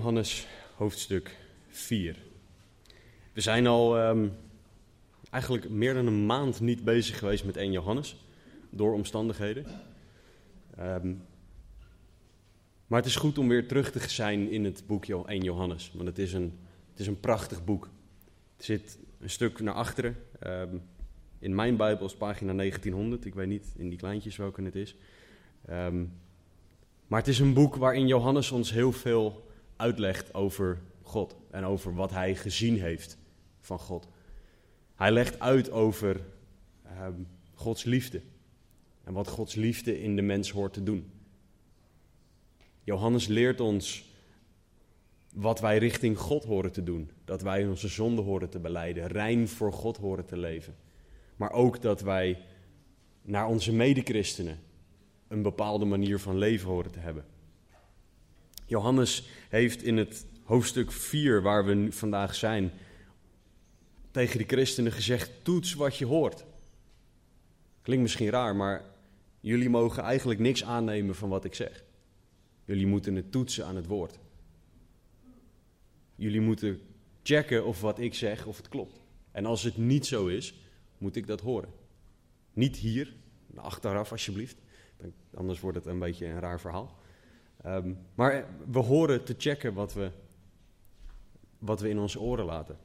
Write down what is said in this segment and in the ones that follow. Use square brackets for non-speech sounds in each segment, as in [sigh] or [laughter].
Johannes hoofdstuk 4. We zijn al ehm, eigenlijk meer dan een maand niet bezig geweest met 1 Johannes, door omstandigheden. Ehm, maar het is goed om weer terug te zijn in het boek 1 Johannes, want het is een, het is een prachtig boek. Het zit een stuk naar achteren. Ehm, in mijn Bijbel is pagina 1900, ik weet niet in die kleintjes welke het is. maar het is een boek waarin Johannes ons heel veel uitlegt over God en over wat hij gezien heeft van God. Hij legt uit over ehm, Gods liefde en wat Gods liefde in de mens hoort te doen. Johannes leert ons wat wij richting God horen te doen. Dat wij onze zonde horen te beleiden, rein voor God horen te leven. Maar ook dat wij naar onze medechristenen een bepaalde manier van leven horen te hebben. Johannes heeft in het hoofdstuk 4, waar we vandaag zijn, tegen de christenen gezegd: toets wat je hoort. Klinkt misschien raar, maar jullie mogen eigenlijk niks aannemen van wat ik zeg. Jullie moeten het toetsen aan het woord. Jullie moeten checken of wat ik zeg, of het klopt. En als het niet zo is, moet ik dat horen. Niet hier, achteraf alsjeblieft, anders wordt het een beetje een raar verhaal. Um, maar we horen te checken wat we, wat we in onze oren laten.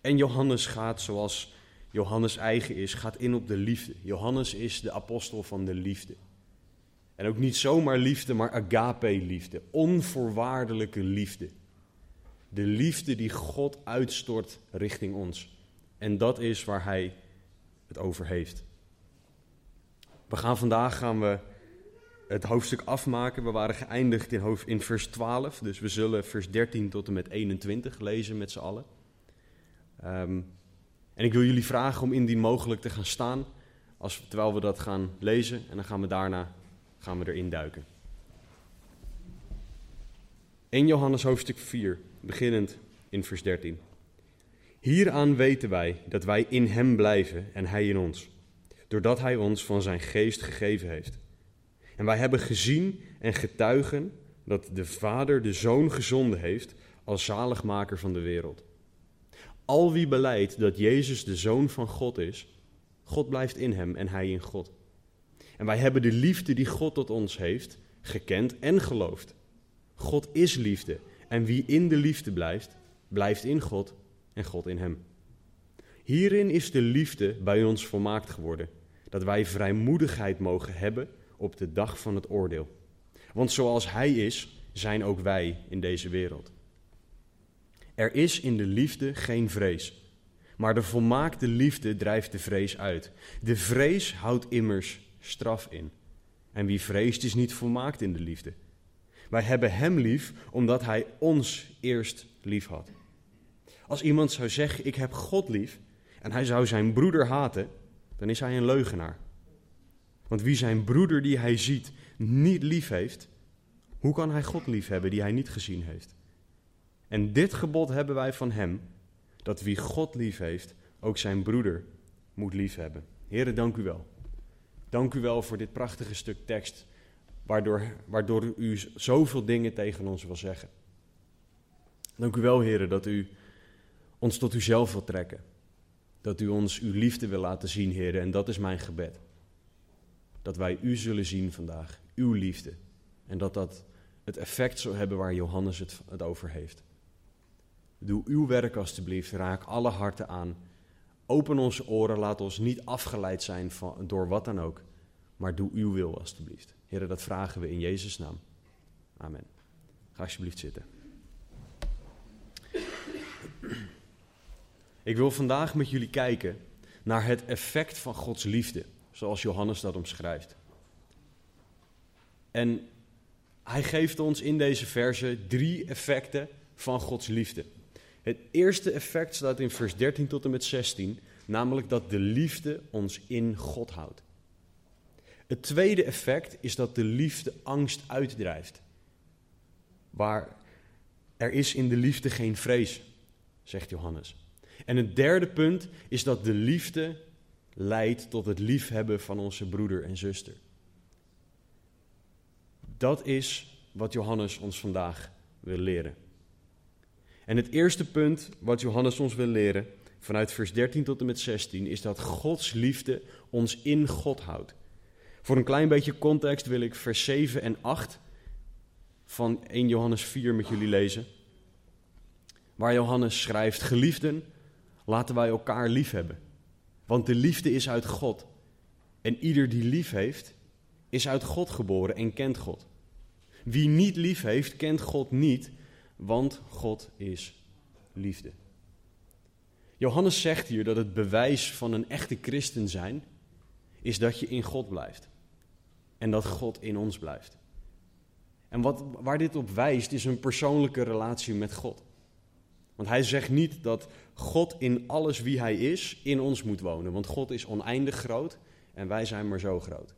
En Johannes gaat, zoals Johannes eigen is, gaat in op de liefde. Johannes is de apostel van de liefde. En ook niet zomaar liefde, maar agape-liefde. Onvoorwaardelijke liefde. De liefde die God uitstort richting ons. En dat is waar hij het over heeft. We gaan vandaag gaan we het hoofdstuk afmaken. We waren geëindigd in, hoofd, in vers 12, dus we zullen vers 13 tot en met 21 lezen met z'n allen. Ehm, en ik wil jullie vragen om indien mogelijk te gaan staan als, terwijl we dat gaan lezen en dan gaan we daarna gaan we erin duiken. 1 Johannes hoofdstuk 4, beginnend in vers 13. Hieraan weten wij dat wij in Hem blijven en Hij in ons, doordat Hij ons van Zijn geest gegeven heeft. En wij hebben gezien en getuigen dat de Vader de Zoon gezonden heeft als zaligmaker van de wereld. Al wie beleidt dat Jezus de Zoon van God is, God blijft in hem en hij in God. En wij hebben de liefde die God tot ons heeft gekend en geloofd. God is liefde en wie in de liefde blijft, blijft in God en God in hem. Hierin is de liefde bij ons volmaakt geworden, dat wij vrijmoedigheid mogen hebben op de dag van het oordeel. Want zoals Hij is, zijn ook wij in deze wereld. Er is in de liefde geen vrees, maar de volmaakte liefde drijft de vrees uit. De vrees houdt immers straf in. En wie vreest is niet volmaakt in de liefde. Wij hebben Hem lief omdat Hij ons eerst lief had. Als iemand zou zeggen: Ik heb God lief, en hij zou zijn broeder haten, dan is hij een leugenaar. Want wie zijn broeder die hij ziet niet lief heeft, hoe kan hij God lief hebben die hij niet gezien heeft? En dit gebod hebben wij van hem, dat wie God lief heeft, ook zijn broeder moet lief hebben. Heren, dank u wel. Dank u wel voor dit prachtige stuk tekst, waardoor, waardoor u zoveel dingen tegen ons wil zeggen. Dank u wel, heren, dat u ons tot uzelf wil trekken. Dat u ons uw liefde wil laten zien, heren, en dat is mijn gebed dat wij u zullen zien vandaag, uw liefde. En dat dat het effect zal hebben waar Johannes het, het over heeft. Doe uw werk alstublieft, raak alle harten aan. Open onze oren, laat ons niet afgeleid zijn van, door wat dan ook. Maar doe uw wil alstublieft. Heren, dat vragen we in Jezus' naam. Amen. Ga alsjeblieft zitten. Ik wil vandaag met jullie kijken naar het effect van Gods liefde zoals Johannes dat omschrijft. En hij geeft ons in deze verse drie effecten van Gods liefde. Het eerste effect staat in vers 13 tot en met 16, namelijk dat de liefde ons in God houdt. Het tweede effect is dat de liefde angst uitdrijft. Waar er is in de liefde geen vrees, zegt Johannes. En het derde punt is dat de liefde leidt tot het liefhebben van onze broeder en zuster. Dat is wat Johannes ons vandaag wil leren. En het eerste punt wat Johannes ons wil leren, vanuit vers 13 tot en met 16, is dat Gods liefde ons in God houdt. Voor een klein beetje context wil ik vers 7 en 8 van 1 Johannes 4 met jullie lezen. Waar Johannes schrijft: Geliefden, laten wij elkaar lief hebben. Want de liefde is uit God. En ieder die lief heeft, is uit God geboren en kent God. Wie niet lief heeft, kent God niet, want God is liefde. Johannes zegt hier dat het bewijs van een echte christen zijn is dat je in God blijft en dat God in ons blijft. En wat, waar dit op wijst is een persoonlijke relatie met God. Want hij zegt niet dat God in alles wie hij is in ons moet wonen, want God is oneindig groot en wij zijn maar zo groot.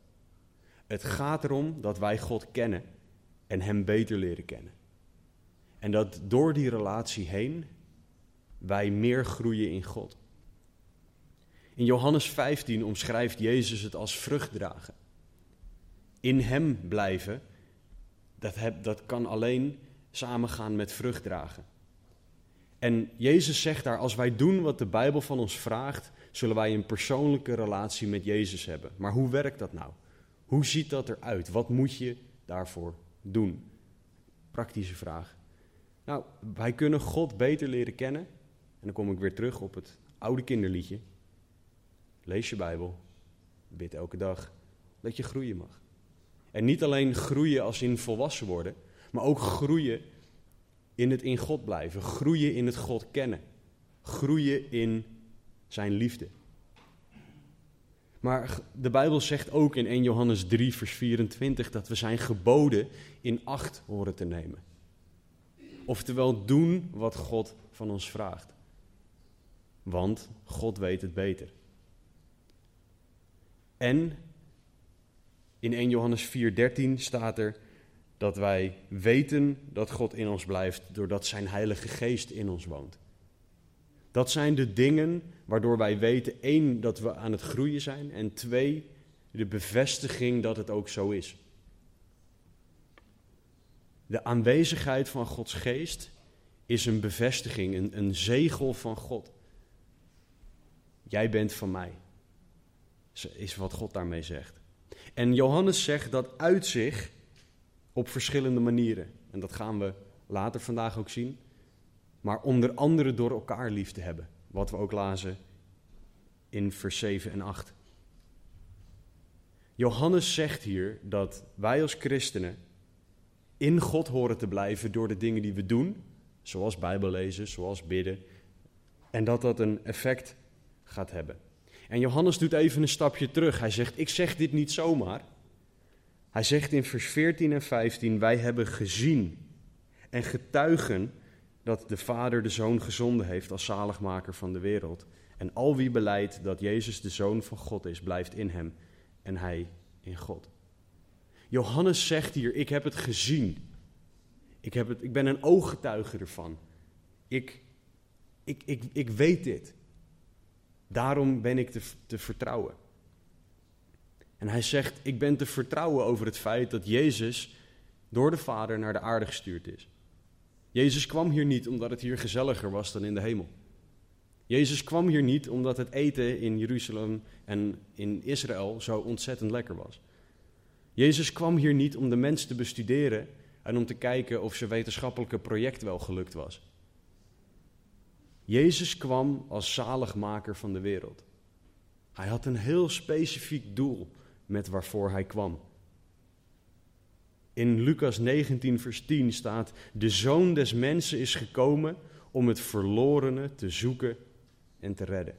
Het gaat erom dat wij God kennen en Hem beter leren kennen. En dat door die relatie heen wij meer groeien in God. In Johannes 15 omschrijft Jezus het als vrucht dragen. In Hem blijven, dat, heb, dat kan alleen samengaan met vrucht dragen. En Jezus zegt daar, als wij doen wat de Bijbel van ons vraagt, zullen wij een persoonlijke relatie met Jezus hebben. Maar hoe werkt dat nou? Hoe ziet dat eruit? Wat moet je daarvoor doen? Praktische vraag. Nou, wij kunnen God beter leren kennen. En dan kom ik weer terug op het oude kinderliedje. Lees je Bijbel. Bid elke dag. Dat je groeien mag. En niet alleen groeien als in volwassen worden, maar ook groeien in het in God blijven. Groeien in het God kennen. Groeien in zijn liefde. Maar de Bijbel zegt ook in 1 Johannes 3, vers 24 dat we zijn geboden in acht horen te nemen. Oftewel doen wat God van ons vraagt. Want God weet het beter. En in 1 Johannes 4:13 staat er dat wij weten dat God in ons blijft doordat zijn Heilige Geest in ons woont. Dat zijn de dingen waardoor wij weten, één, dat we aan het groeien zijn en twee, de bevestiging dat het ook zo is. De aanwezigheid van Gods geest is een bevestiging, een, een zegel van God. Jij bent van mij, is wat God daarmee zegt. En Johannes zegt dat uit zich op verschillende manieren. En dat gaan we later vandaag ook zien. Maar onder andere door elkaar lief te hebben. Wat we ook lazen in vers 7 en 8. Johannes zegt hier dat wij als christenen in God horen te blijven door de dingen die we doen, zoals Bijbel lezen, zoals bidden, en dat dat een effect gaat hebben. En Johannes doet even een stapje terug. Hij zegt: Ik zeg dit niet zomaar. Hij zegt in vers 14 en 15: Wij hebben gezien en getuigen dat de Vader de Zoon gezonden heeft als zaligmaker van de wereld. En al wie beleidt dat Jezus de Zoon van God is, blijft in hem en hij in God. Johannes zegt hier: Ik heb het gezien. Ik, heb het, ik ben een ooggetuige ervan. Ik, ik, ik, ik weet dit. Daarom ben ik te, te vertrouwen. En hij zegt: Ik ben te vertrouwen over het feit dat Jezus door de Vader naar de aarde gestuurd is. Jezus kwam hier niet omdat het hier gezelliger was dan in de hemel. Jezus kwam hier niet omdat het eten in Jeruzalem en in Israël zo ontzettend lekker was. Jezus kwam hier niet om de mens te bestuderen en om te kijken of zijn wetenschappelijke project wel gelukt was. Jezus kwam als zaligmaker van de wereld. Hij had een heel specifiek doel met waarvoor hij kwam. In Lucas 19, vers 10 staat: De zoon des mensen is gekomen om het verlorene te zoeken en te redden.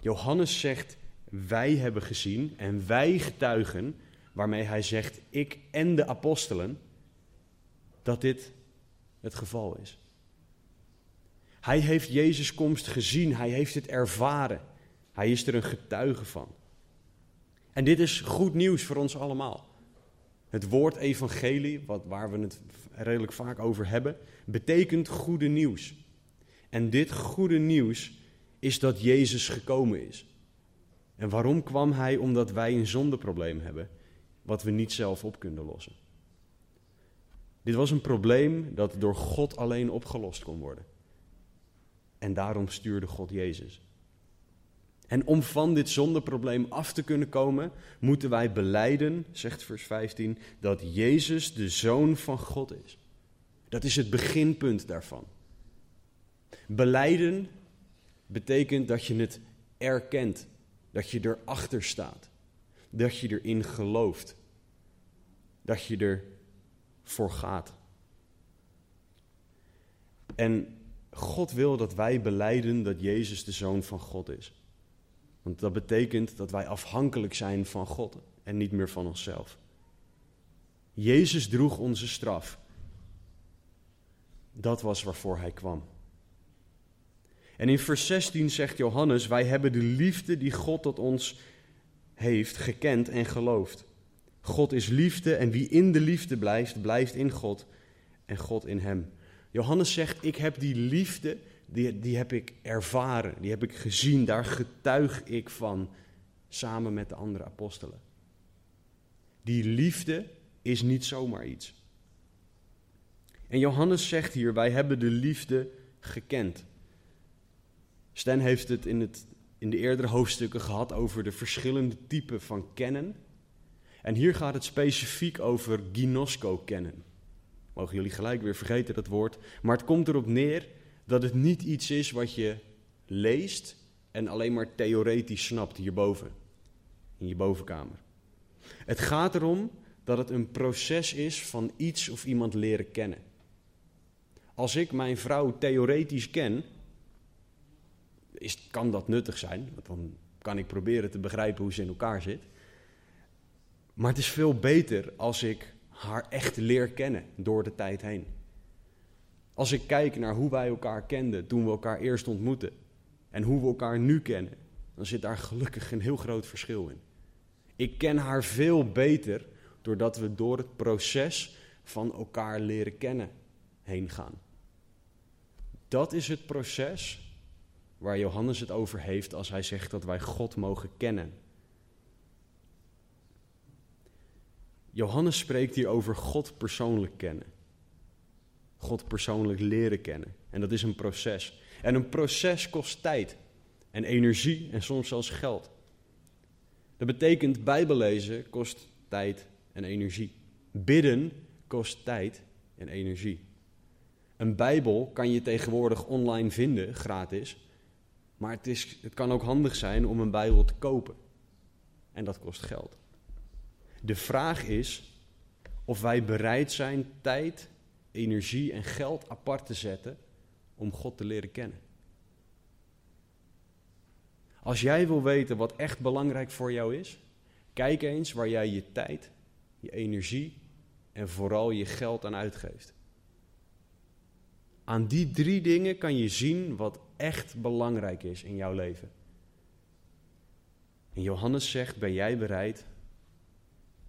Johannes zegt: Wij hebben gezien en wij getuigen, waarmee hij zegt: Ik en de apostelen, dat dit het geval is. Hij heeft Jezus' komst gezien, hij heeft het ervaren, hij is er een getuige van. En dit is goed nieuws voor ons allemaal. Het woord evangelie, wat, waar we het redelijk vaak over hebben, betekent goede nieuws. En dit goede nieuws is dat Jezus gekomen is. En waarom kwam Hij? Omdat wij een zondeprobleem hebben, wat we niet zelf op kunnen lossen. Dit was een probleem dat door God alleen opgelost kon worden. En daarom stuurde God Jezus. En om van dit zondeprobleem af te kunnen komen, moeten wij beleiden, zegt vers 15, dat Jezus de Zoon van God is. Dat is het beginpunt daarvan. Beleiden betekent dat je het erkent, dat je erachter staat, dat je erin gelooft, dat je ervoor gaat. En God wil dat wij beleiden dat Jezus de Zoon van God is. Want dat betekent dat wij afhankelijk zijn van God en niet meer van onszelf. Jezus droeg onze straf. Dat was waarvoor hij kwam. En in vers 16 zegt Johannes: Wij hebben de liefde die God tot ons heeft gekend en geloofd. God is liefde en wie in de liefde blijft, blijft in God en God in hem. Johannes zegt: Ik heb die liefde die, die heb ik ervaren, die heb ik gezien, daar getuig ik van samen met de andere apostelen. Die liefde is niet zomaar iets. En Johannes zegt hier, wij hebben de liefde gekend. Stan heeft het in, het in de eerdere hoofdstukken gehad over de verschillende typen van kennen. En hier gaat het specifiek over ginosko kennen. Mogen jullie gelijk weer vergeten dat woord. Maar het komt erop neer dat het niet iets is wat je leest en alleen maar theoretisch snapt hierboven, in je bovenkamer. Het gaat erom dat het een proces is van iets of iemand leren kennen. Als ik mijn vrouw theoretisch ken, is, kan dat nuttig zijn, want dan kan ik proberen te begrijpen hoe ze in elkaar zit. Maar het is veel beter als ik haar echt leer kennen door de tijd heen. Als ik kijk naar hoe wij elkaar kenden toen we elkaar eerst ontmoetten en hoe we elkaar nu kennen, dan zit daar gelukkig een heel groot verschil in. Ik ken haar veel beter doordat we door het proces van elkaar leren kennen heen gaan. Dat is het proces waar Johannes het over heeft als hij zegt dat wij God mogen kennen. Johannes spreekt hier over God persoonlijk kennen. God persoonlijk leren kennen. En dat is een proces. En een proces kost tijd en energie en soms zelfs geld. Dat betekent Bijbellezen kost tijd en energie. Bidden kost tijd en energie. Een Bijbel kan je tegenwoordig online vinden, gratis. Maar het, is, het kan ook handig zijn om een Bijbel te kopen. En dat kost geld. De vraag is of wij bereid zijn tijd energie en geld apart te zetten om God te leren kennen. Als jij wil weten wat echt belangrijk voor jou is, kijk eens waar jij je tijd, je energie en vooral je geld aan uitgeeft. Aan die drie dingen kan je zien wat echt belangrijk is in jouw leven. En Johannes zegt: Ben jij bereid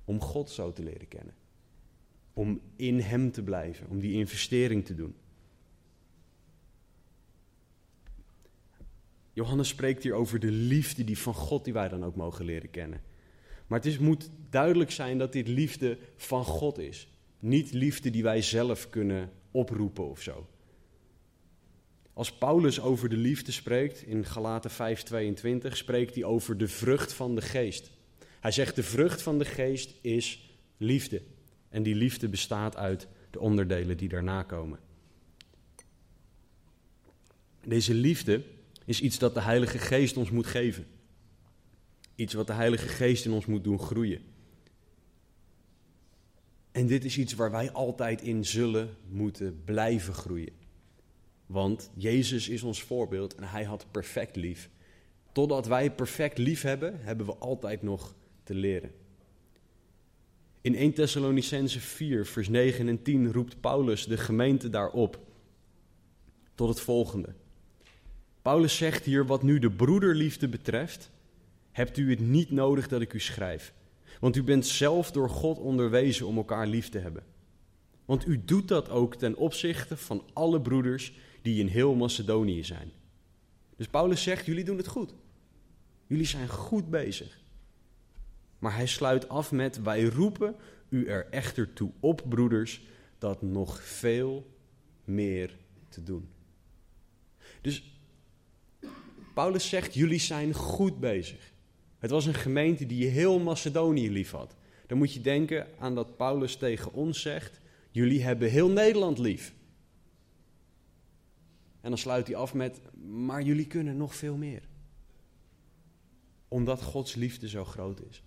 om God zo te leren kennen? Om in Hem te blijven, om die investering te doen. Johannes spreekt hier over de liefde die van God die wij dan ook mogen leren kennen. Maar het is, moet duidelijk zijn dat dit liefde van God is. Niet liefde die wij zelf kunnen oproepen of zo. Als Paulus over de liefde spreekt in Galaten 5:22 spreekt hij over de vrucht van de geest. Hij zegt de vrucht van de geest is liefde. En die liefde bestaat uit de onderdelen die daarna komen. Deze liefde is iets dat de Heilige Geest ons moet geven. Iets wat de Heilige Geest in ons moet doen groeien. En dit is iets waar wij altijd in zullen moeten blijven groeien. Want Jezus is ons voorbeeld en hij had perfect lief. Totdat wij perfect lief hebben, hebben we altijd nog te leren. In 1 Thessalonicense 4, vers 9 en 10 roept Paulus de gemeente daarop tot het volgende. Paulus zegt hier, wat nu de broederliefde betreft, hebt u het niet nodig dat ik u schrijf. Want u bent zelf door God onderwezen om elkaar lief te hebben. Want u doet dat ook ten opzichte van alle broeders die in heel Macedonië zijn. Dus Paulus zegt, jullie doen het goed. Jullie zijn goed bezig. Maar hij sluit af met: Wij roepen u er echter toe op, broeders, dat nog veel meer te doen. Dus Paulus zegt, jullie zijn goed bezig. Het was een gemeente die heel Macedonië lief had. Dan moet je denken aan dat Paulus tegen ons zegt, jullie hebben heel Nederland lief. En dan sluit hij af met, maar jullie kunnen nog veel meer. Omdat Gods liefde zo groot is.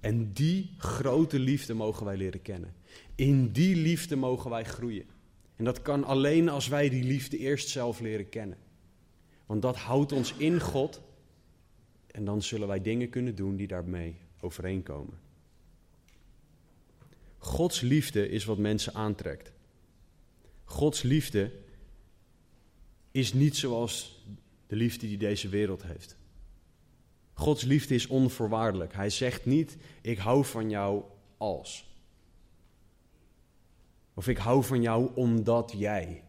En die grote liefde mogen wij leren kennen. In die liefde mogen wij groeien. En dat kan alleen als wij die liefde eerst zelf leren kennen. Want dat houdt ons in God. En dan zullen wij dingen kunnen doen die daarmee overeenkomen. Gods liefde is wat mensen aantrekt. Gods liefde is niet zoals de liefde die deze wereld heeft. Gods liefde is onvoorwaardelijk. Hij zegt niet: Ik hou van jou als. Of ik hou van jou omdat jij.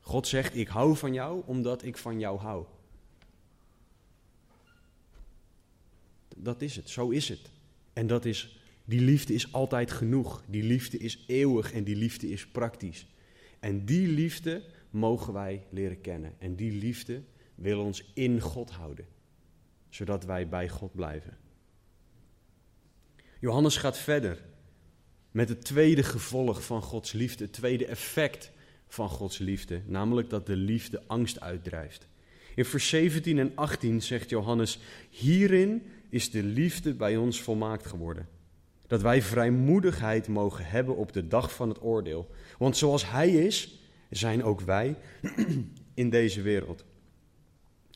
God zegt: Ik hou van jou omdat ik van jou hou. Dat is het, zo is het. En dat is, die liefde is altijd genoeg. Die liefde is eeuwig en die liefde is praktisch. En die liefde mogen wij leren kennen. En die liefde wil ons in God houden, zodat wij bij God blijven. Johannes gaat verder met het tweede gevolg van Gods liefde, het tweede effect van Gods liefde, namelijk dat de liefde angst uitdrijft. In vers 17 en 18 zegt Johannes: Hierin is de liefde bij ons volmaakt geworden. Dat wij vrijmoedigheid mogen hebben op de dag van het oordeel. Want zoals Hij is, zijn ook wij [clears throat] in deze wereld.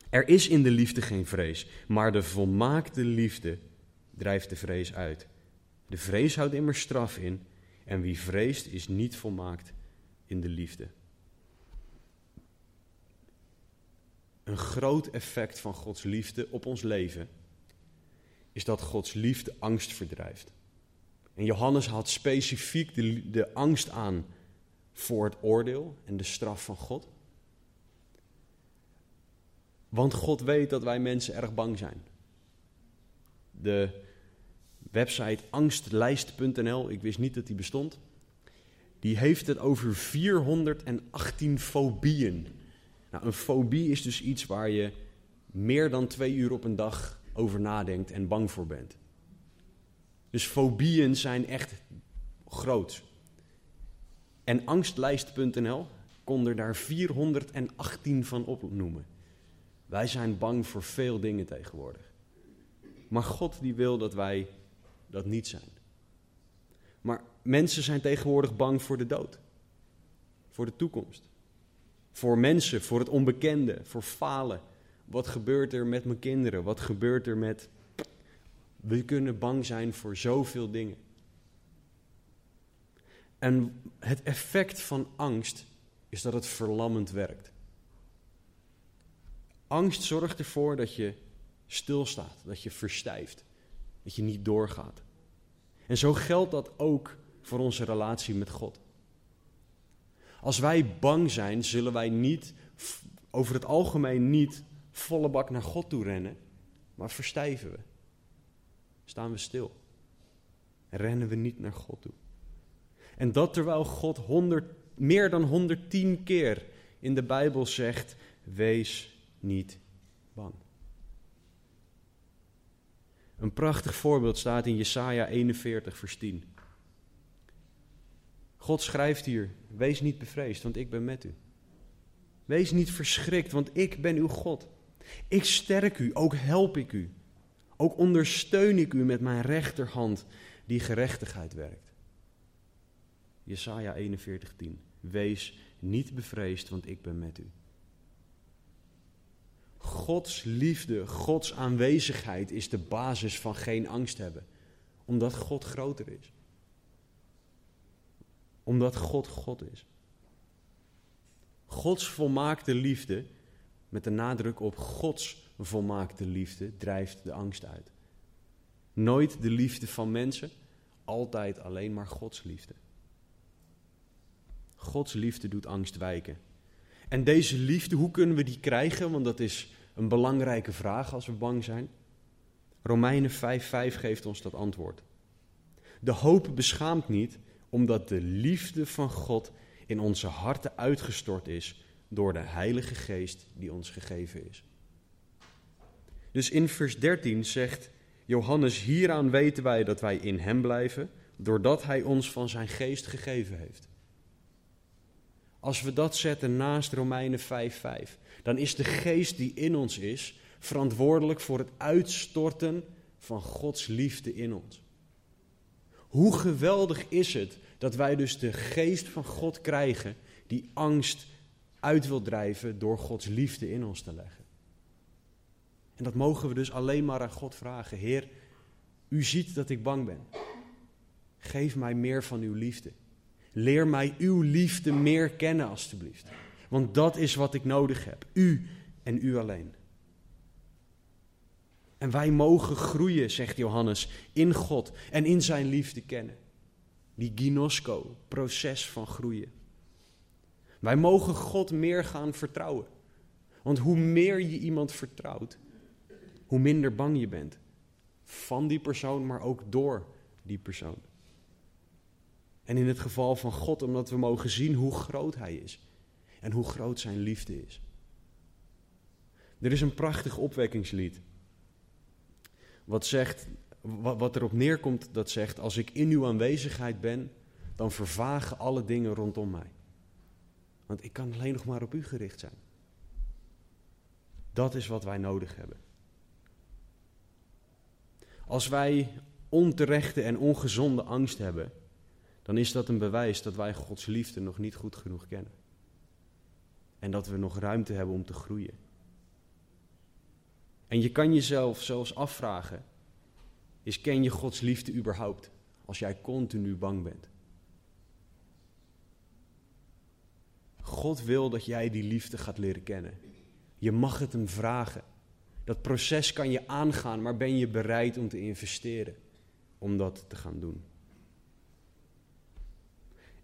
Er is in de liefde geen vrees, maar de volmaakte liefde drijft de vrees uit. De vrees houdt immer straf in en wie vreest is niet volmaakt in de liefde. Een groot effect van Gods liefde op ons leven is dat Gods liefde angst verdrijft. En Johannes haalt specifiek de, de angst aan voor het oordeel en de straf van God. Want God weet dat wij mensen erg bang zijn. De website angstlijst.nl, ik wist niet dat die bestond, die heeft het over 418 fobieën. Nou, een fobie is dus iets waar je meer dan twee uur op een dag over nadenkt en bang voor bent. Dus fobieën zijn echt groot. En angstlijst.nl kon er daar 418 van opnoemen. Wij zijn bang voor veel dingen tegenwoordig. Maar God die wil dat wij dat niet zijn. Maar mensen zijn tegenwoordig bang voor de dood. Voor de toekomst. Voor mensen, voor het onbekende, voor falen. Wat gebeurt er met mijn kinderen? Wat gebeurt er met. We kunnen bang zijn voor zoveel dingen. En het effect van angst is dat het verlammend werkt. Angst zorgt ervoor dat je stilstaat, dat je verstijft, dat je niet doorgaat. En zo geldt dat ook voor onze relatie met God. Als wij bang zijn, zullen wij niet, over het algemeen niet, volle bak naar God toe rennen, maar verstijven we. Staan we stil. Rennen we niet naar God toe. En dat terwijl God 100, meer dan 110 keer in de Bijbel zegt: wees niet bang. Een prachtig voorbeeld staat in Jesaja 41, vers 10. God schrijft hier: Wees niet bevreesd, want ik ben met u. Wees niet verschrikt, want ik ben uw God. Ik sterk u, ook help ik u. Ook ondersteun ik u met mijn rechterhand die gerechtigheid werkt. Jesaja 41:10. Wees niet bevreesd, want ik ben met u. Gods liefde, Gods aanwezigheid is de basis van geen angst hebben. Omdat God groter is. Omdat God God is. Gods volmaakte liefde, met de nadruk op Gods volmaakte liefde, drijft de angst uit. Nooit de liefde van mensen, altijd alleen maar Gods liefde. Gods liefde doet angst wijken. En deze liefde, hoe kunnen we die krijgen? Want dat is een belangrijke vraag als we bang zijn. Romeinen 5:5 geeft ons dat antwoord. De hoop beschaamt niet, omdat de liefde van God in onze harten uitgestort is door de Heilige Geest die ons gegeven is. Dus in vers 13 zegt Johannes: Hieraan weten wij dat wij in Hem blijven, doordat Hij ons van Zijn Geest gegeven heeft. Als we dat zetten naast Romeinen 5:5, dan is de Geest die in ons is verantwoordelijk voor het uitstorten van Gods liefde in ons. Hoe geweldig is het dat wij dus de geest van God krijgen die angst uit wil drijven door Gods liefde in ons te leggen. En dat mogen we dus alleen maar aan God vragen. Heer, u ziet dat ik bang ben. Geef mij meer van uw liefde. Leer mij uw liefde meer kennen, alstublieft. Want dat is wat ik nodig heb. U en u alleen. En wij mogen groeien, zegt Johannes, in God en in zijn liefde kennen. Die ginosko, proces van groeien. Wij mogen God meer gaan vertrouwen. Want hoe meer je iemand vertrouwt, hoe minder bang je bent. Van die persoon, maar ook door die persoon. En in het geval van God, omdat we mogen zien hoe groot Hij is. En hoe groot Zijn liefde is. Er is een prachtig opwekkingslied. Wat zegt, wat erop neerkomt, dat zegt: Als ik in uw aanwezigheid ben, dan vervagen alle dingen rondom mij. Want ik kan alleen nog maar op u gericht zijn. Dat is wat wij nodig hebben. Als wij onterechte en ongezonde angst hebben, dan is dat een bewijs dat wij Gods liefde nog niet goed genoeg kennen. En dat we nog ruimte hebben om te groeien. En je kan jezelf zelfs afvragen: is ken je Gods liefde überhaupt als jij continu bang bent? God wil dat jij die liefde gaat leren kennen. Je mag het hem vragen. Dat proces kan je aangaan, maar ben je bereid om te investeren om dat te gaan doen?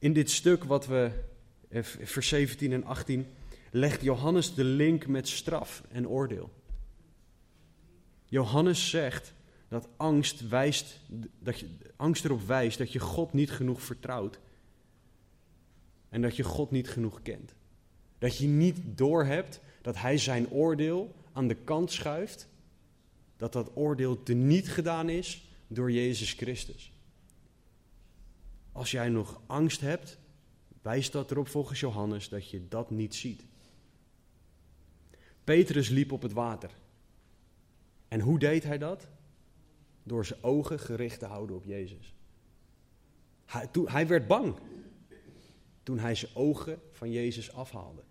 In dit stuk wat we, eh, vers 17 en 18, legt Johannes de link met straf en oordeel. Johannes zegt dat angst, wijst, dat je, angst erop wijst dat je God niet genoeg vertrouwt. En dat je God niet genoeg kent. Dat je niet doorhebt dat Hij zijn oordeel aan de kant schuift. Dat dat oordeel teniet gedaan is door Jezus Christus. Als jij nog angst hebt, wijst dat erop volgens Johannes dat je dat niet ziet. Petrus liep op het water. En hoe deed hij dat? Door zijn ogen gericht te houden op Jezus. Hij, hij werd bang toen hij zijn ogen van Jezus afhaalde.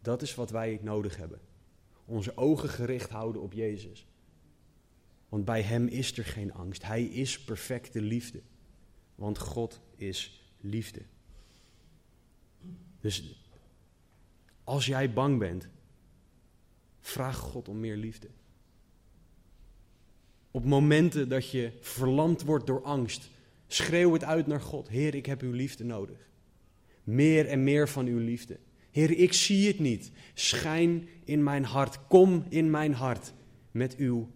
Dat is wat wij nodig hebben. Onze ogen gericht houden op Jezus. Want bij Hem is er geen angst. Hij is perfecte liefde. Want God is liefde. Dus als jij bang bent, vraag God om meer liefde. Op momenten dat je verlamd wordt door angst, schreeuw het uit naar God. Heer, ik heb uw liefde nodig. Meer en meer van uw liefde. Heer, ik zie het niet. Schijn in mijn hart. Kom in mijn hart met uw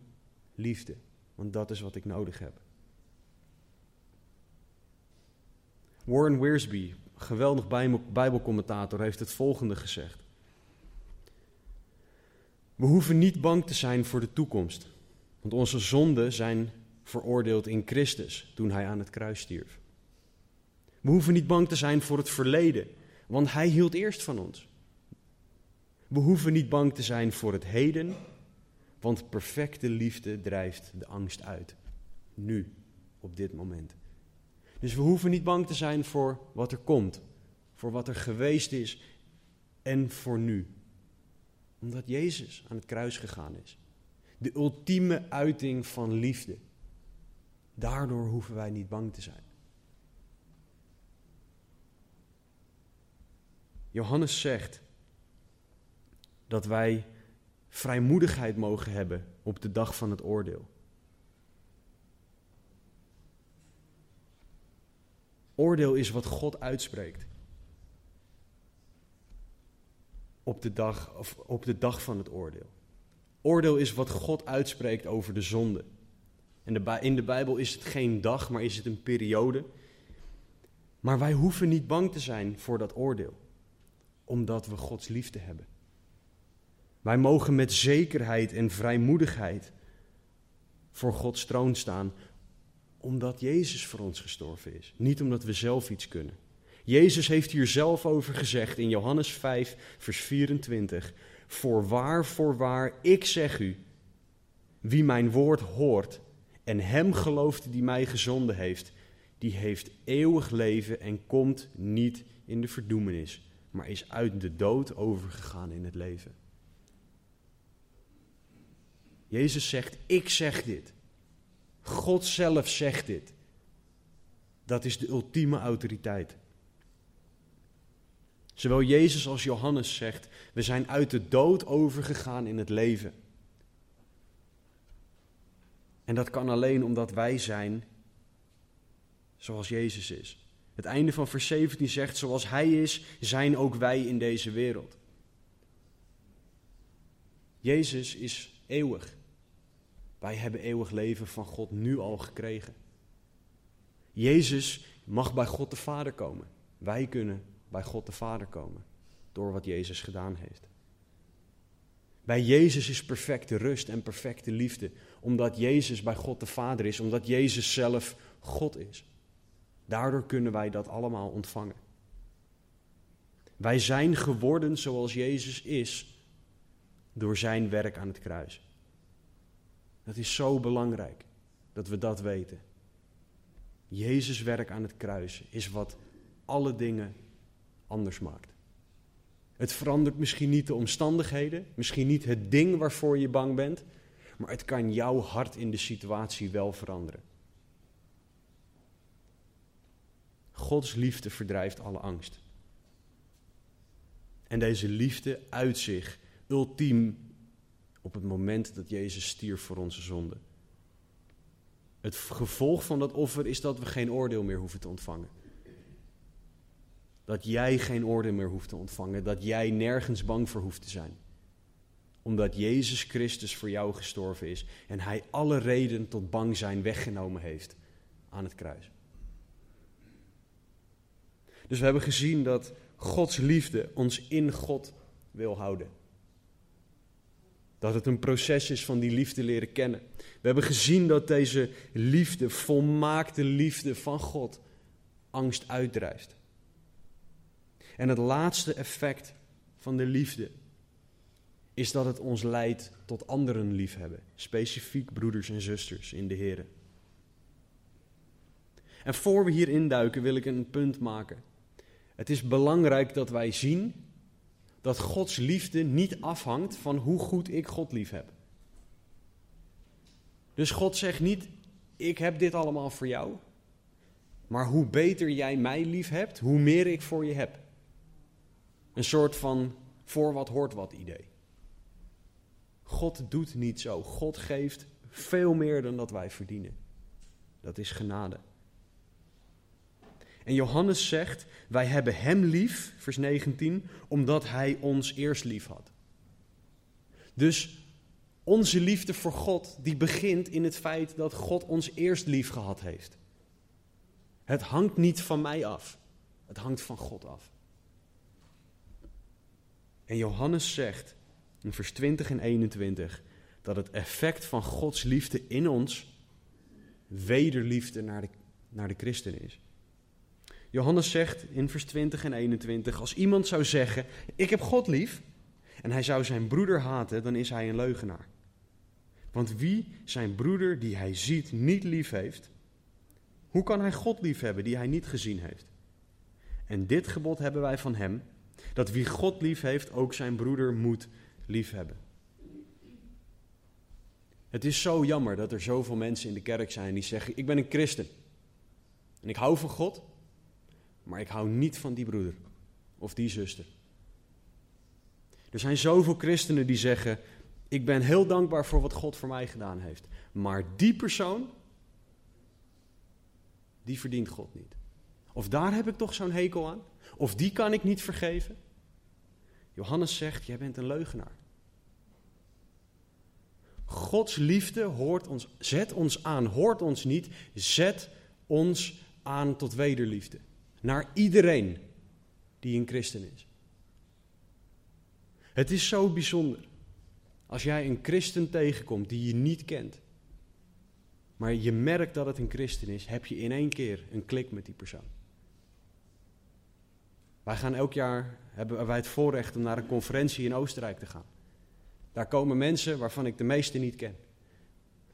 liefde. Want dat is wat ik nodig heb. Warren Wiersbe, geweldig Bijbelcommentator, heeft het volgende gezegd. We hoeven niet bang te zijn voor de toekomst, want onze zonden zijn veroordeeld in Christus toen hij aan het kruis stierf. We hoeven niet bang te zijn voor het verleden, want hij hield eerst van ons. We hoeven niet bang te zijn voor het heden, want perfecte liefde drijft de angst uit. Nu, op dit moment. Dus we hoeven niet bang te zijn voor wat er komt, voor wat er geweest is en voor nu. Omdat Jezus aan het kruis gegaan is. De ultieme uiting van liefde. Daardoor hoeven wij niet bang te zijn. Johannes zegt dat wij vrijmoedigheid mogen hebben op de dag van het oordeel. Oordeel is wat God uitspreekt. Op de dag, of op de dag van het oordeel. Oordeel is wat God uitspreekt over de zonde. En in de Bijbel is het geen dag, maar is het een periode. Maar wij hoeven niet bang te zijn voor dat oordeel, omdat we Gods liefde hebben. Wij mogen met zekerheid en vrijmoedigheid voor Gods troon staan, omdat Jezus voor ons gestorven is, niet omdat we zelf iets kunnen. Jezus heeft hier zelf over gezegd in Johannes 5, vers 24: Voorwaar, voorwaar, ik zeg u, wie mijn woord hoort en hem gelooft die mij gezonden heeft, die heeft eeuwig leven en komt niet in de verdoemenis, maar is uit de dood overgegaan in het leven. Jezus zegt, ik zeg dit. God zelf zegt dit. Dat is de ultieme autoriteit. Zowel Jezus als Johannes zegt, we zijn uit de dood overgegaan in het leven. En dat kan alleen omdat wij zijn zoals Jezus is. Het einde van vers 17 zegt, zoals Hij is, zijn ook wij in deze wereld. Jezus is eeuwig. Wij hebben eeuwig leven van God nu al gekregen. Jezus mag bij God de Vader komen. Wij kunnen bij God de Vader komen door wat Jezus gedaan heeft. Bij Jezus is perfecte rust en perfecte liefde, omdat Jezus bij God de Vader is, omdat Jezus zelf God is. Daardoor kunnen wij dat allemaal ontvangen. Wij zijn geworden zoals Jezus is door zijn werk aan het kruis. Dat is zo belangrijk dat we dat weten. Jezus' werk aan het kruis is wat alle dingen anders maakt. Het verandert misschien niet de omstandigheden, misschien niet het ding waarvoor je bang bent, maar het kan jouw hart in de situatie wel veranderen. Gods liefde verdrijft alle angst. En deze liefde uit zich ultiem op het moment dat Jezus stierf voor onze zonde. Het gevolg van dat offer is dat we geen oordeel meer hoeven te ontvangen. Dat jij geen oordeel meer hoeft te ontvangen. Dat jij nergens bang voor hoeft te zijn. Omdat Jezus Christus voor jou gestorven is. En hij alle reden tot bang zijn weggenomen heeft aan het kruis. Dus we hebben gezien dat Gods liefde ons in God wil houden. Dat het een proces is van die liefde leren kennen. We hebben gezien dat deze liefde, volmaakte liefde van God, angst uitdrijft. En het laatste effect van de liefde is dat het ons leidt tot anderen liefhebben, specifiek broeders en zusters in de Heer. En voor we hier induiken wil ik een punt maken. Het is belangrijk dat wij zien dat Gods liefde niet afhangt van hoe goed ik God lief heb. Dus God zegt niet, ik heb dit allemaal voor jou, maar hoe beter jij mij lief hebt, hoe meer ik voor je heb. Een soort van voor wat hoort wat idee. God doet niet zo. God geeft veel meer dan dat wij verdienen. Dat is genade. En Johannes zegt: Wij hebben Hem lief, vers 19, omdat Hij ons eerst lief had. Dus onze liefde voor God, die begint in het feit dat God ons eerst lief gehad heeft. Het hangt niet van mij af, het hangt van God af. En Johannes zegt in vers 20 en 21 dat het effect van Gods liefde in ons wederliefde naar de, naar de christen is. Johannes zegt in vers 20 en 21, als iemand zou zeggen, ik heb God lief, en hij zou zijn broeder haten, dan is hij een leugenaar. Want wie zijn broeder die hij ziet niet lief heeft, hoe kan hij God lief hebben die hij niet gezien heeft? En dit gebod hebben wij van hem, dat wie God lief heeft, ook zijn broeder moet lief hebben. Het is zo jammer dat er zoveel mensen in de kerk zijn die zeggen: Ik ben een christen. En ik hou van God, maar ik hou niet van die broeder of die zuster. Er zijn zoveel christenen die zeggen: Ik ben heel dankbaar voor wat God voor mij gedaan heeft. Maar die persoon, die verdient God niet. Of daar heb ik toch zo'n hekel aan? Of die kan ik niet vergeven? Johannes zegt: Jij bent een leugenaar. Gods liefde hoort ons, zet ons aan, hoort ons niet, zet ons aan tot wederliefde. Naar iedereen die een christen is. Het is zo bijzonder als jij een christen tegenkomt die je niet kent, maar je merkt dat het een christen is, heb je in één keer een klik met die persoon. Wij gaan elk jaar, hebben wij het voorrecht om naar een conferentie in Oostenrijk te gaan. Daar komen mensen waarvan ik de meeste niet ken.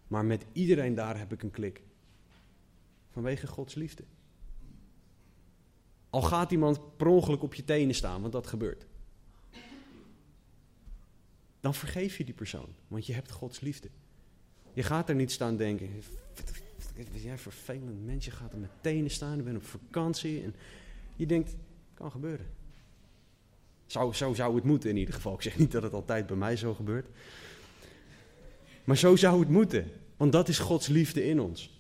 Maar met iedereen daar heb ik een klik. Vanwege Gods liefde. Al gaat iemand per ongeluk op je tenen staan, want dat gebeurt. Dan vergeef je die persoon, want je hebt Gods liefde. Je gaat er niet staan denken, wat jij vervelend mens, je gaat er met tenen staan, je bent op vakantie. En je denkt, kan gebeuren. Zo, zo zou het moeten in ieder geval. Ik zeg niet dat het altijd bij mij zo gebeurt. Maar zo zou het moeten, want dat is Gods liefde in ons.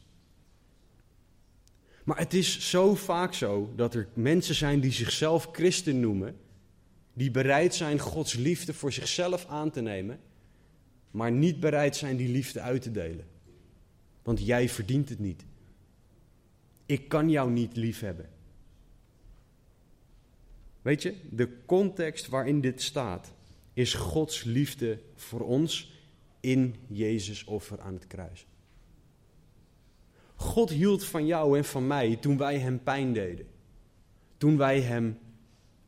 Maar het is zo vaak zo dat er mensen zijn die zichzelf christen noemen, die bereid zijn Gods liefde voor zichzelf aan te nemen, maar niet bereid zijn die liefde uit te delen. Want jij verdient het niet. Ik kan jou niet lief hebben. Weet je, de context waarin dit staat is Gods liefde voor ons in Jezus offer aan het kruis. God hield van jou en van mij toen wij hem pijn deden. Toen wij hem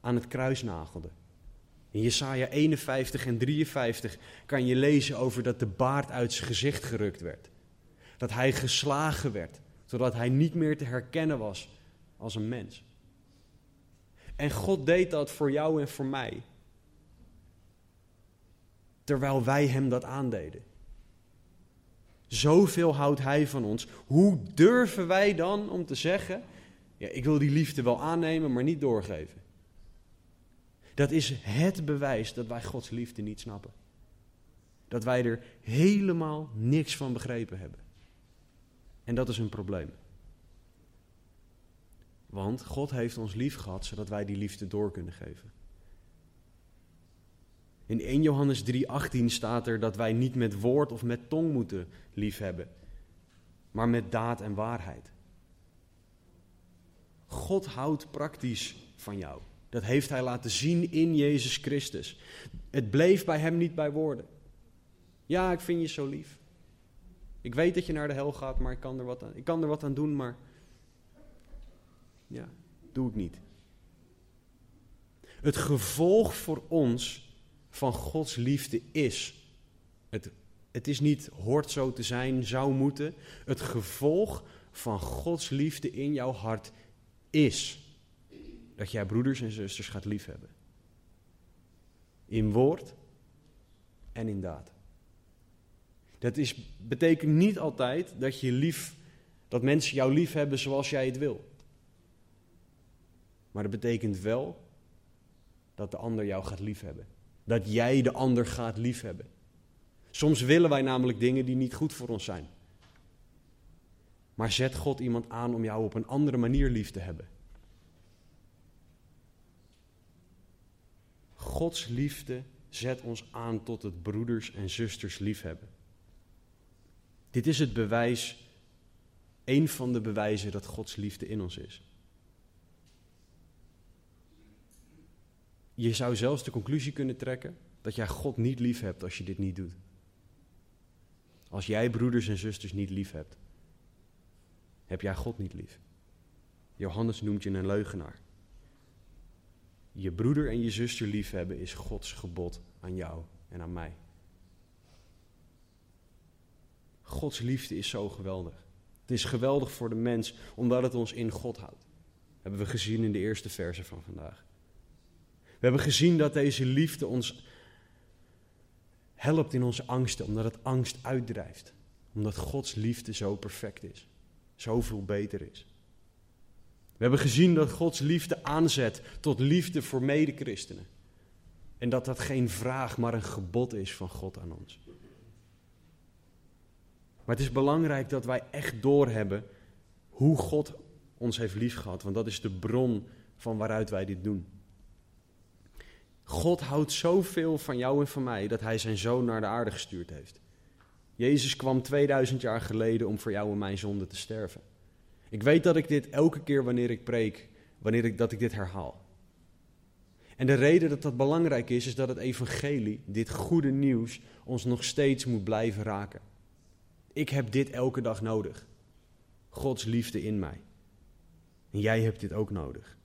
aan het kruis nagelden. In Jesaja 51 en 53 kan je lezen over dat de baard uit zijn gezicht gerukt werd. Dat hij geslagen werd, zodat hij niet meer te herkennen was als een mens. En God deed dat voor jou en voor mij. Terwijl wij hem dat aandeden. Zoveel houdt hij van ons. Hoe durven wij dan om te zeggen: ja, ik wil die liefde wel aannemen, maar niet doorgeven? Dat is het bewijs dat wij Gods liefde niet snappen. Dat wij er helemaal niks van begrepen hebben. En dat is een probleem. Want God heeft ons lief gehad zodat wij die liefde door kunnen geven. In 1 Johannes 3:18 staat er dat wij niet met woord of met tong moeten liefhebben, maar met daad en waarheid. God houdt praktisch van jou. Dat heeft hij laten zien in Jezus Christus. Het bleef bij hem niet bij woorden. Ja, ik vind je zo lief. Ik weet dat je naar de hel gaat, maar ik kan er wat aan, ik kan er wat aan doen, maar ja, doe ik niet. Het gevolg voor ons van Gods liefde is. Het, het is niet hoort zo te zijn, zou moeten. Het gevolg van Gods liefde in jouw hart is dat jij broeders en zusters gaat liefhebben. In woord en in daad. Dat is, betekent niet altijd dat je lief, dat mensen jou lief hebben zoals jij het wil. Maar dat betekent wel dat de ander jou gaat liefhebben. Dat jij de ander gaat liefhebben. Soms willen wij namelijk dingen die niet goed voor ons zijn. Maar zet God iemand aan om jou op een andere manier lief te hebben. Gods liefde zet ons aan tot het broeders en zusters liefhebben. Dit is het bewijs, een van de bewijzen dat Gods liefde in ons is. Je zou zelfs de conclusie kunnen trekken dat jij God niet lief hebt als je dit niet doet. Als jij broeders en zusters niet lief hebt, heb jij God niet lief. Johannes noemt je een leugenaar. Je broeder en je zuster liefhebben is Gods gebod aan jou en aan mij. Gods liefde is zo geweldig. Het is geweldig voor de mens omdat het ons in God houdt. Hebben we gezien in de eerste verse van vandaag. We hebben gezien dat deze liefde ons helpt in onze angsten, omdat het angst uitdrijft. Omdat Gods liefde zo perfect is, zoveel beter is. We hebben gezien dat Gods liefde aanzet tot liefde voor medechristenen. En dat dat geen vraag, maar een gebod is van God aan ons. Maar het is belangrijk dat wij echt doorhebben hoe God ons heeft liefgehad, want dat is de bron van waaruit wij dit doen. God houdt zoveel van jou en van mij dat hij zijn zoon naar de aarde gestuurd heeft. Jezus kwam 2000 jaar geleden om voor jou en mijn zonde te sterven. Ik weet dat ik dit elke keer wanneer ik preek wanneer ik, dat ik dit herhaal. En de reden dat dat belangrijk is, is dat het evangelie, dit goede nieuws, ons nog steeds moet blijven raken. Ik heb dit elke dag nodig. Gods liefde in mij. En jij hebt dit ook nodig.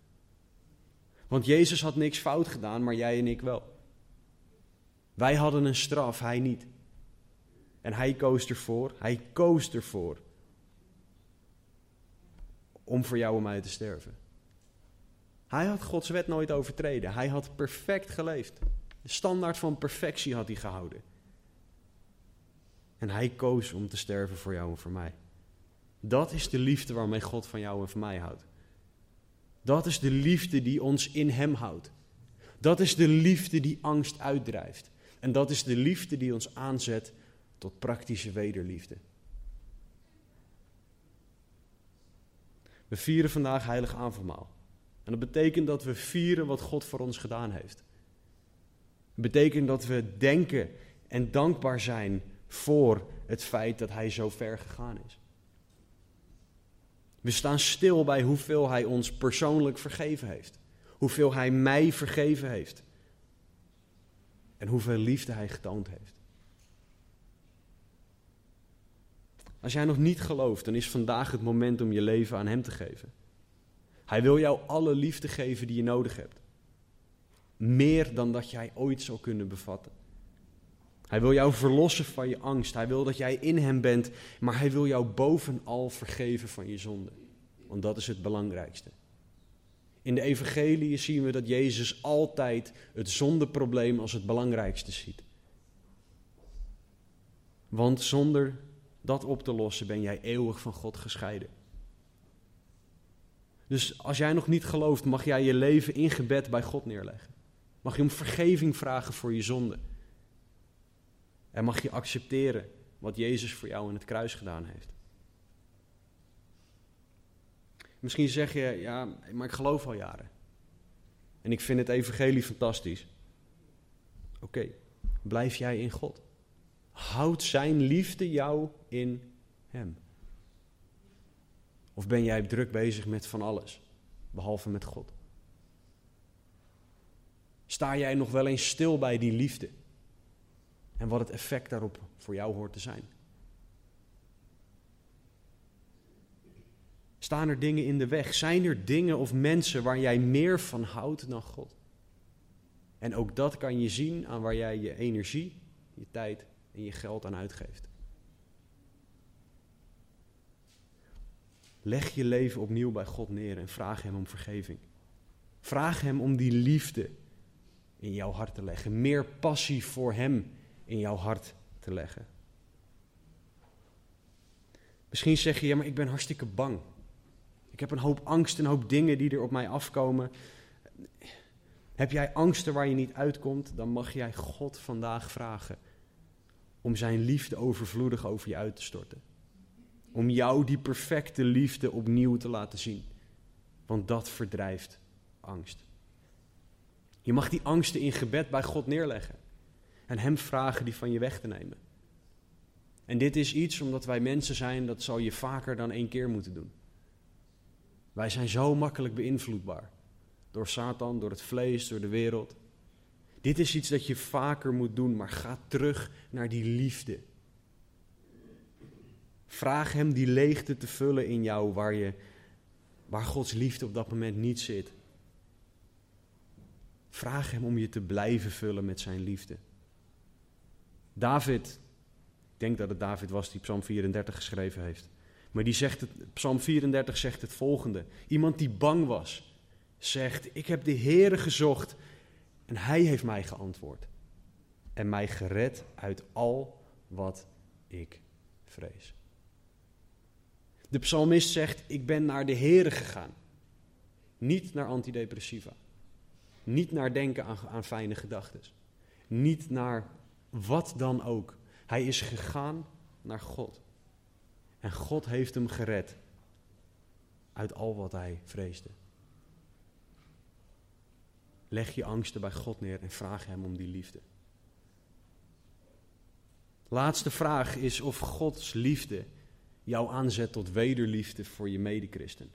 Want Jezus had niks fout gedaan, maar jij en ik wel. Wij hadden een straf, hij niet. En hij koos ervoor, hij koos ervoor om voor jou en mij te sterven. Hij had Gods wet nooit overtreden. Hij had perfect geleefd. De standaard van perfectie had hij gehouden. En hij koos om te sterven voor jou en voor mij. Dat is de liefde waarmee God van jou en van mij houdt. Dat is de liefde die ons in Hem houdt. Dat is de liefde die angst uitdrijft. En dat is de liefde die ons aanzet tot praktische wederliefde. We vieren vandaag heilig avondmaal. En dat betekent dat we vieren wat God voor ons gedaan heeft. Het betekent dat we denken en dankbaar zijn voor het feit dat Hij zo ver gegaan is. We staan stil bij hoeveel Hij ons persoonlijk vergeven heeft. Hoeveel Hij mij vergeven heeft. En hoeveel liefde Hij getoond heeft. Als jij nog niet gelooft, dan is vandaag het moment om je leven aan Hem te geven. Hij wil jou alle liefde geven die je nodig hebt. Meer dan dat jij ooit zou kunnen bevatten. Hij wil jou verlossen van je angst. Hij wil dat jij in Hem bent, maar Hij wil jou bovenal vergeven van je zonde. Want dat is het belangrijkste. In de evangelie zien we dat Jezus altijd het zondeprobleem als het belangrijkste ziet. Want zonder dat op te lossen ben jij eeuwig van God gescheiden. Dus als jij nog niet gelooft, mag jij je leven in gebed bij God neerleggen. Mag je om vergeving vragen voor je zonde. En mag je accepteren wat Jezus voor jou in het kruis gedaan heeft. Misschien zeg je, ja, maar ik geloof al jaren. En ik vind het evangelie fantastisch. Oké, blijf jij in God. Houd zijn liefde jou in hem. Of ben jij druk bezig met van alles, behalve met God? Sta jij nog wel eens stil bij die liefde? En wat het effect daarop voor jou hoort te zijn? Staan er dingen in de weg? Zijn er dingen of mensen waar jij meer van houdt dan God? En ook dat kan je zien aan waar jij je energie, je tijd en je geld aan uitgeeft. Leg je leven opnieuw bij God neer en vraag Hem om vergeving. Vraag Hem om die liefde in jouw hart te leggen. Meer passie voor Hem in jouw hart te leggen. Misschien zeg je, ja, maar ik ben hartstikke bang. Ik heb een hoop angst, een hoop dingen die er op mij afkomen. Heb jij angsten waar je niet uitkomt, dan mag jij God vandaag vragen om zijn liefde overvloedig over je uit te storten. Om jou die perfecte liefde opnieuw te laten zien. Want dat verdrijft angst. Je mag die angsten in gebed bij God neerleggen. En Hem vragen die van je weg te nemen. En dit is iets omdat wij mensen zijn, dat zal je vaker dan één keer moeten doen. Wij zijn zo makkelijk beïnvloedbaar. Door Satan, door het vlees, door de wereld. Dit is iets dat je vaker moet doen, maar ga terug naar die liefde. Vraag Hem die leegte te vullen in jou waar, je, waar Gods liefde op dat moment niet zit. Vraag Hem om je te blijven vullen met Zijn liefde. David, ik denk dat het David was die Psalm 34 geschreven heeft. Maar die zegt het, Psalm 34 zegt het volgende. Iemand die bang was, zegt: Ik heb de Heere gezocht en Hij heeft mij geantwoord. En mij gered uit al wat ik vrees. De psalmist zegt: Ik ben naar de Heere gegaan. Niet naar antidepressiva. Niet naar denken aan, aan fijne gedachten. Niet naar wat dan ook. Hij is gegaan naar God. En God heeft hem gered uit al wat hij vreesde. Leg je angsten bij God neer en vraag hem om die liefde. Laatste vraag is of Gods liefde jou aanzet tot wederliefde voor je medechristen.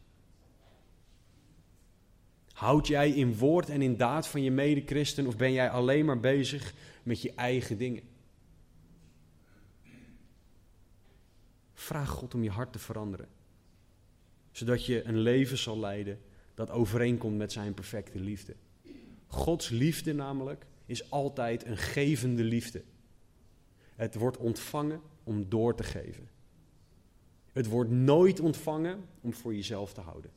Houd jij in woord en in daad van je medechristen of ben jij alleen maar bezig met je eigen dingen? Vraag God om je hart te veranderen, zodat je een leven zal leiden dat overeenkomt met zijn perfecte liefde. Gods liefde namelijk is altijd een gevende liefde. Het wordt ontvangen om door te geven. Het wordt nooit ontvangen om voor jezelf te houden.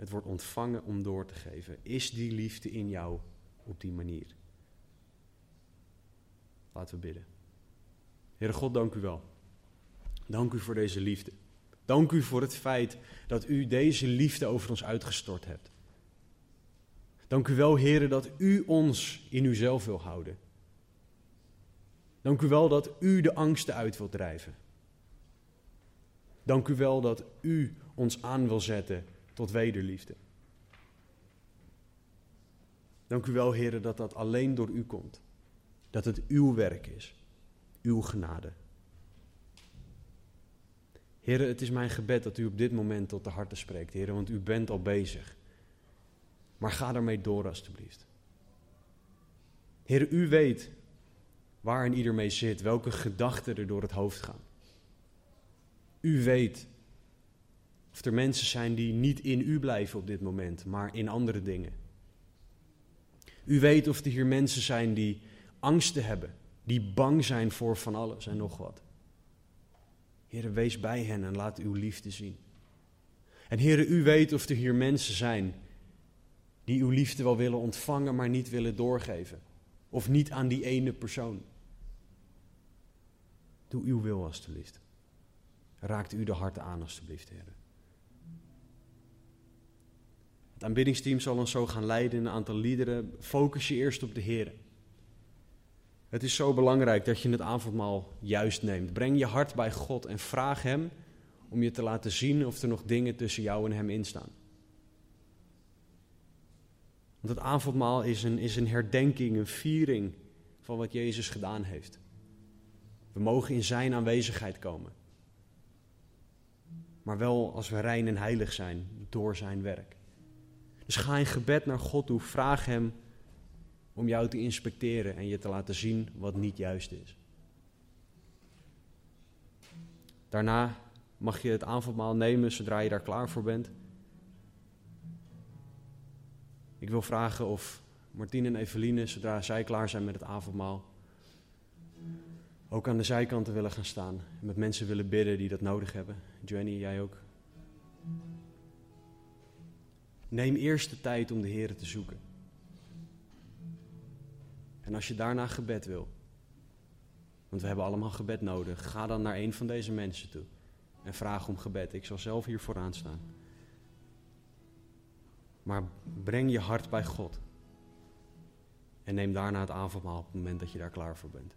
Het wordt ontvangen om door te geven. Is die liefde in jou op die manier? Laten we bidden. Heere God, dank u wel. Dank u voor deze liefde. Dank u voor het feit dat u deze liefde over ons uitgestort hebt. Dank u wel, Heere, dat u ons in uzelf wil houden. Dank u wel dat u de angsten uit wilt drijven. Dank u wel dat u ons aan wil zetten tot wederliefde. Dank u wel, Heer, dat dat alleen door u komt. Dat het uw werk is, uw genade. Heer, het is mijn gebed dat u op dit moment tot de harten spreekt, Heer, want u bent al bezig. Maar ga daarmee door, alstublieft. Heer, u weet waar en ieder mee zit, welke gedachten er door het hoofd gaan. U weet of er mensen zijn die niet in u blijven op dit moment, maar in andere dingen. U weet of er hier mensen zijn die angsten hebben, die bang zijn voor van alles en nog wat. Heer, wees bij hen en laat uw liefde zien. En Heer, u weet of er hier mensen zijn die uw liefde wel willen ontvangen, maar niet willen doorgeven. Of niet aan die ene persoon. Doe uw wil, alstublieft. Raakt u de harten aan, alstublieft, Heer. Het aanbiddingsteam zal ons zo gaan leiden in een aantal liederen. Focus je eerst op de Heer. Het is zo belangrijk dat je het avondmaal juist neemt. Breng je hart bij God en vraag Hem om je te laten zien of er nog dingen tussen jou en Hem instaan. Want het avondmaal is een, is een herdenking, een viering van wat Jezus gedaan heeft. We mogen in Zijn aanwezigheid komen. Maar wel als we rein en heilig zijn door Zijn werk. Dus ga in gebed naar God toe, vraag Hem om jou te inspecteren en je te laten zien wat niet juist is. Daarna mag je het avondmaal nemen zodra je daar klaar voor bent. Ik wil vragen of Martien en Eveline, zodra zij klaar zijn met het avondmaal, ook aan de zijkanten willen gaan staan en met mensen willen bidden die dat nodig hebben. Jenny, jij ook. Neem eerst de tijd om de Heer te zoeken. En als je daarna gebed wil, want we hebben allemaal gebed nodig, ga dan naar een van deze mensen toe en vraag om gebed. Ik zal zelf hier vooraan staan. Maar breng je hart bij God. En neem daarna het avondmaal op het moment dat je daar klaar voor bent.